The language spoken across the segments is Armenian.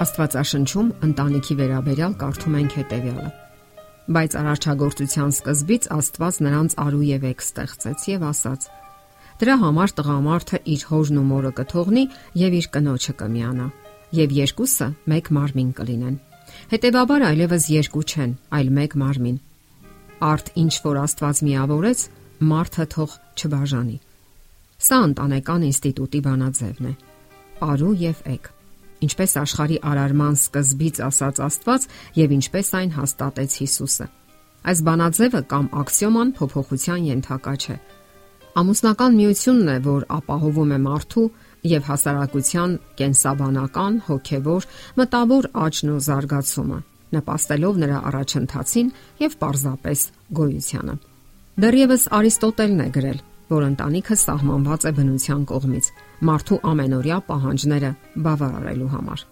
Աստվածաշնչում ընտանիքի վերաբերյալ կարդում ենք հետևյալը. Բայց արարչագործության սկզբից Աստված նրանց արու եւ եք ստեղծեց եւ ասաց. Դրա համար տղամարդը իր հորն ու մորը կթողնի եւ իր կնոջը կմիանա եւ երկուսը մեկ մարմին կլինեն։ Հետևաբար այլևս երկու չեն, այլ մեկ մարմին։ Արդ ինչ որ Աստված միավորեց, մարդը թող չբաժանի։ Սա ընտանեկան ինստիտուտի բանաձևն է։ Արու եւ եք ինչպես աշխարհի արարման սկզբից ասաց Աստված եւ ինչպես այն հաստատեց Հիսուսը։ Այս բանաձևը կամ աքսիոման փոփոխության ենթակա չէ։ Ամուսնական միությունն է, որ ապահովում է մարդու եւ հասարակության կենսաբանական, հոգեվոր, մտավոր աճն ու զարգացումը, նպաստելով նրա առաջընթացին եւ պարզապես գոյությանը։ Դեռևս Արիստոտելն է գրել, որ ընտանիքը սահմանված է բնության կողմից մարդու ամենօրյա պահանջները բավարարելու համար։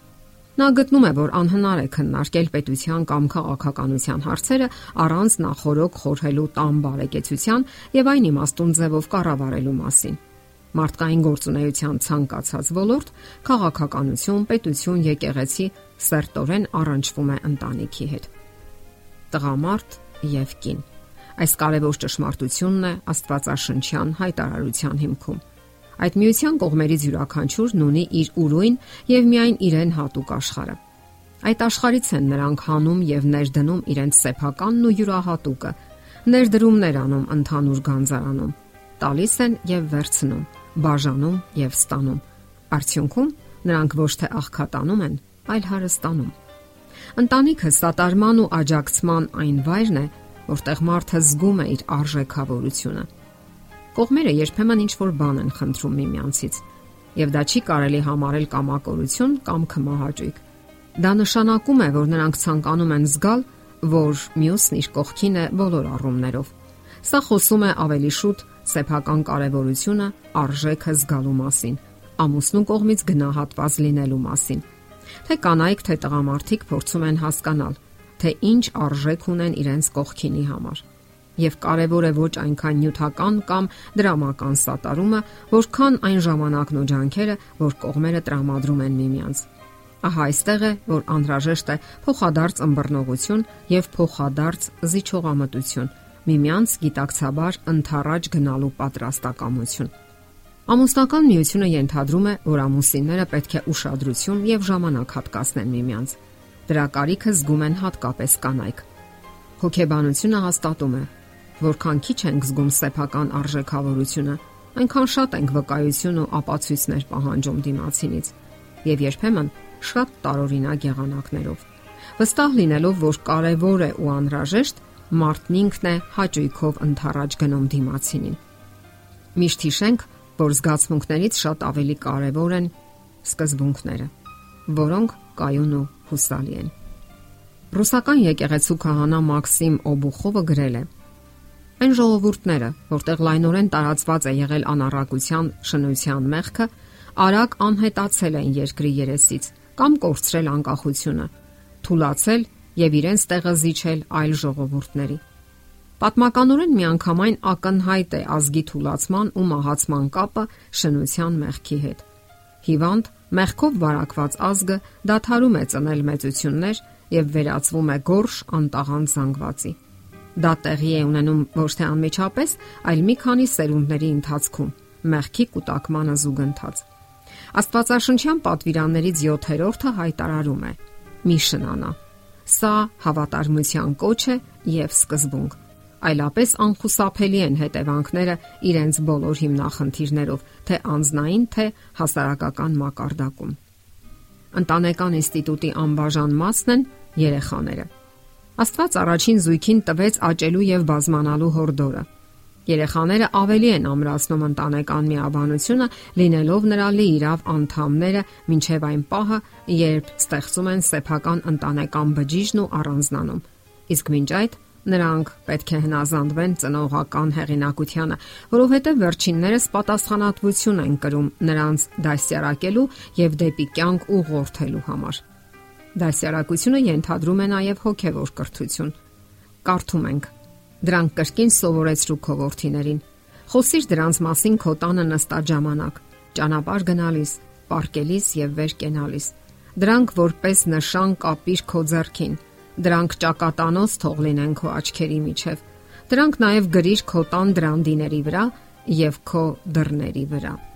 Նա գտնում է, որ անհնար է քննարկել պետության կամ քաղաքականության հարցերը առանց նախորոք խորհելու տամ բարեկեցության եւ այն իմաստուն ձևով կառավարելու մասին։ Մարդկային գործունեության ցանկացած ոլորտ, քաղաքականություն, պետություն, եկեղեցի սերտորեն առնչվում է ընտանիքի հետ։ Տղամարդ եւ կին Այս կարևոր ճշմարտությունն է Աստվածաշնչյան հայտարարության հիմքում։ Այդ միության կողմերից յուրաքանչյուրն ունի իր ուրույն եւ միայն իրեն հատուկ աշխարհը։ Այդ աշխարից են նրանք հանում եւ ներդնում իրենց սեփականն ու յուրահատուկը, ներդրումներ անում ընդհանուր գանձարանում, տալիս են եւ վերցնում, բաժանում եւ ստանում։ Արդյունքում նրանք ոչ թե աղքատանում են, այլ հարստանում։ Ընտանիքը սատարման ու աջակցման այն վայրն է, որտեղ մարդը զգում է իր արժեքավորությունը։ Կողմերը երբեմն ինչ որ բան են խնդրում միմյանցից, եւ դա չի կարելի համարել կամակորություն կամ քմահաճույք։ Դա նշանակում է, որ նրանք ցանկանում են զգալ, որ մյուսն իր կողքին է բոլոր առումներով։ Սա խոսում է ավելի շուտ սեփական կարևորությունը, արժեքը զգալու մասին, ամուսնու կողմից գնահատված լինելու մասին։ Թե կանայք, թե տղամարդիկ փորձում են հասկանալ, թե ինչ արժեք ունեն իրենց կողքինի համար։ Եվ կարևոր է ոչ այնքան նյութական կամ դրամական սատարումը, որքան այն ժամանակն ու ջանքերը, որ կողմերը տրամադրում են միմյանց։ Ահա այստեղ է, որ անհրաժեշտ է փոխադարձ ըմբռնողություն եւ փոխադարձ զիջողամտություն, միմյանց գիտակցաբար ընթառաջ գնալու պատրաստակամություն։ Ամուսնական միությունը ենթադրում է, որ ամուսինները պետք է ուշադրություն եւ ժամանակ հատկացնեն միմյանց։ Դրա կարիքը զգում են հատկապես կանայք։ Հոգեբանությունը հաստատում է, որքան քիչ ենք զգում սեփական արժեքավորությունը, այնքան շատ ենք վկայություն ու ապացույցներ պահանջում դիմացինից եւ երբեմն շատ տարօրինակ եղանակներով։ Վստահ լինելով, որ կարևոր է ու անհրաժեշտ, մարդն ինքն է հաճույքով ընթառաջ գնում դիմացինին։ Միշտ հիշենք, որ զգացմունքներից շատ ավելի կարևոր են սկզբունքները, որոնք կայուն ու հուսալի են։ Ռուսական եկեղեցու քահանա Մաքսիմ Օբուխովը գրել է. Այն ժողովուրդները, որտեղ լայնորեն տարածված է եղել անառակության շնության մեղքը, արագ անհետացել են երկրի երեսից կամ կորցրել անկախությունը, թուլացել եւ իրենց տեղը զիջել այլ ժողովուրդների։ Պատմականորեն միանգամայն ակնհայտ է ազգի թուլացման ու մահացման կապը շնության մեղքի հետ։ Հիվանդ Մեղքով վարակված ազգը դադարում է ծնել մեծություններ եւ վերածվում է գորշ անտաղան զանգվածի։ Դա տեղի է ունենում ոչ թե անմիջապես, այլ մի քանի սերունդների ընթացքում՝ մեղքի կൂട്ടակմանը զուգընթաց։ Աստվածաշնչյան պատվիրաններից 7-րդը հայտարարում է. մի շնանա։ Սա հավատարմության կոչ է եւ սկզբունք այլապես անխուսափելի են հետևանքները իրենց բոլոր հիմնախնդիրներով, թե անznային, թե հասարակական մակարդակում։ Ընտանեկան ինստիտուտի անբաժան մասն են երեխաները։ Աստված առաջին զույգին տվեց աճելու եւ բազմանալու հորդորը։ Երեխաները ավելի են ամրացնում ընտանեկան միաբանությունը, լինելով նրա լիիրավ անդամները, ինչև այն պահը, երբ ստեղծում են սեփական ընտանեկան բջիջն ու առանձնանում։ Իսկ մինչ այդ Նրանք պետք է հնազանդվեն ծնողական հեղինակությանը, որովհետև վերջիններս պատասխանատվություն են կրում նրանց դասյարակելու եւ դեպի կյանք ուղղորդելու համար։ Դասյարակությունը ենթադրում է նաև հոգևոր կրթություն։ Կարդում ենք. Դրանք կրկին սովորեցրու խորթիներին։ Խոսիր դրանց մասին քո տանը նստած ժամանակ, ճանապարհ գնալիս, պարկելիս եւ վեր կենալիս։ Դրանք որպես նշան կապիր քո ձեռքին։ Դրանք ճակատանոց թող լինեն քո աչքերի միջև։ Դրանք նաև գրիր քո տան դրանդիների վրա եւ քո դռների վրա։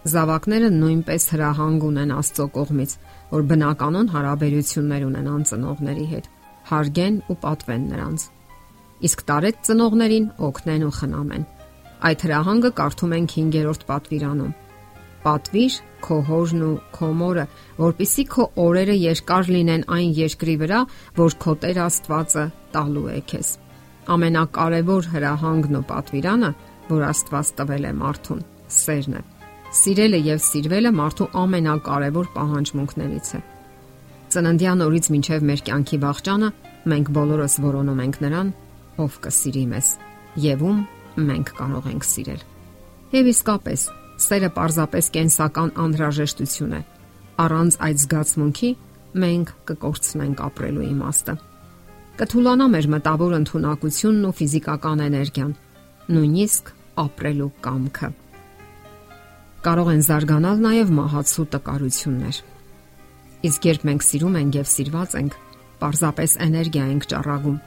Զավակները նույնպես հրահանգ ունեն Աստծո կողմից, որ բնականon հարաբերություններ ունենան ծնողների հետ, հարգեն ու պատվեն նրանց։ Իսկ տարեց ծնողներին օգնեն ու խնամեն։ Այդ հրահանգը կարդում ենք 5-րդ պատվիրանում։ Պատվիր քո հորն ու քո մորը, որpիսի քո օրերը երկար լինեն այն երկրի վրա, որ քո Տեր Աստվածը տալու է քեզ։ Ամենակարևոր հրահանգն ու պատվիրանը, որ Աստված տվել է մարդուն, սերն է։ Սիրելը եւ սիրվելը մարդու ամենակարևոր պահանջմունքներից է։ Ծննդյան օրից մինչև մեր կյանքի վաղճանը մենք բոլորս որոնում ենք նրան, ով կսիրի մեզ եւ ում մենք կարող ենք սիրել։ Եվ իսկապես, սերը պարզապես կենսական անհրաժեշտություն է։ Առանց այդ զգացմունքի մենք կկորցնենք ապրելու իմաստը։ Կթուլանա մեր մտավոր ընտունակությունն ու ֆիզիկական էներգիան, նույնիսկ ապրելու կամքը կարող են զարգանալ նաև մահացու տկարություններ։ Իսկ երբ մենք սիրում ենք եւ սիրված ենք, պարզապես էներգիա ենք ճառագում,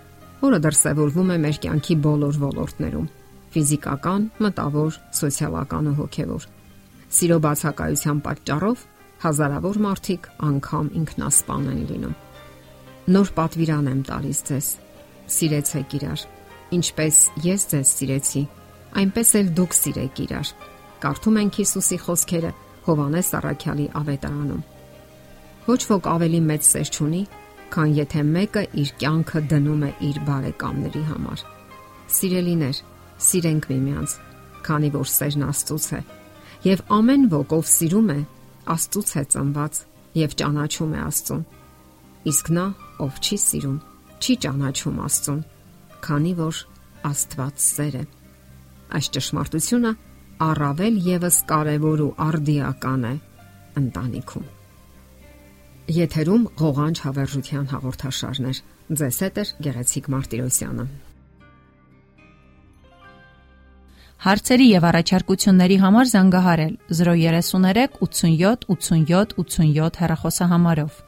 որը դրսևորվում է մեր կյանքի բոլոր ոլորտներում՝ ֆիզիկական, մտավոր, սոցիալական ու հոգևոր։ Սիրո բացակայության պատճառով հազարավոր մարդիկ անգամ ինքնասպան են լինում։ Նոր պատվիրան եմ տալիս ձեզ։ Սիրեցեք իրար, ինչպես ես ձեզ սիրեցի, այնպես էլ դուք սիրեք իրար կարդում ենք Հիսուսի խոսքերը Հովանես Առաքյալի ավետարանում։ Ոչ ոք ավելի մեծ սեր չունի, քան եթե մեկը իր կյանքը դնում է իր բարեկամների համար։ Սիրելիներ, սիրենք միմյանց, քանի որ սերն Աստծուց է, եւ ամեն ոք ով սիրում է, Աստծուց է ծնված եւ ճանաչում է Աստծուն։ Իսկ նա, ով չի սիրում, չի ճանաչում Աստծուն, քանի որ Աստված սեր է։ Այս ճշմարտությունը առավել եւս կարևոր ու արդիական է ընտանիքում։ Եթերում ղողանջ հավերժության հաղորդաշարներ։ Ձեզ հետ է Գեղեցիկ Մարտիրոսյանը։ Հարցերի եւ առաջարկությունների համար զանգահարել 033 87 87 87 հեռախոսահամարով։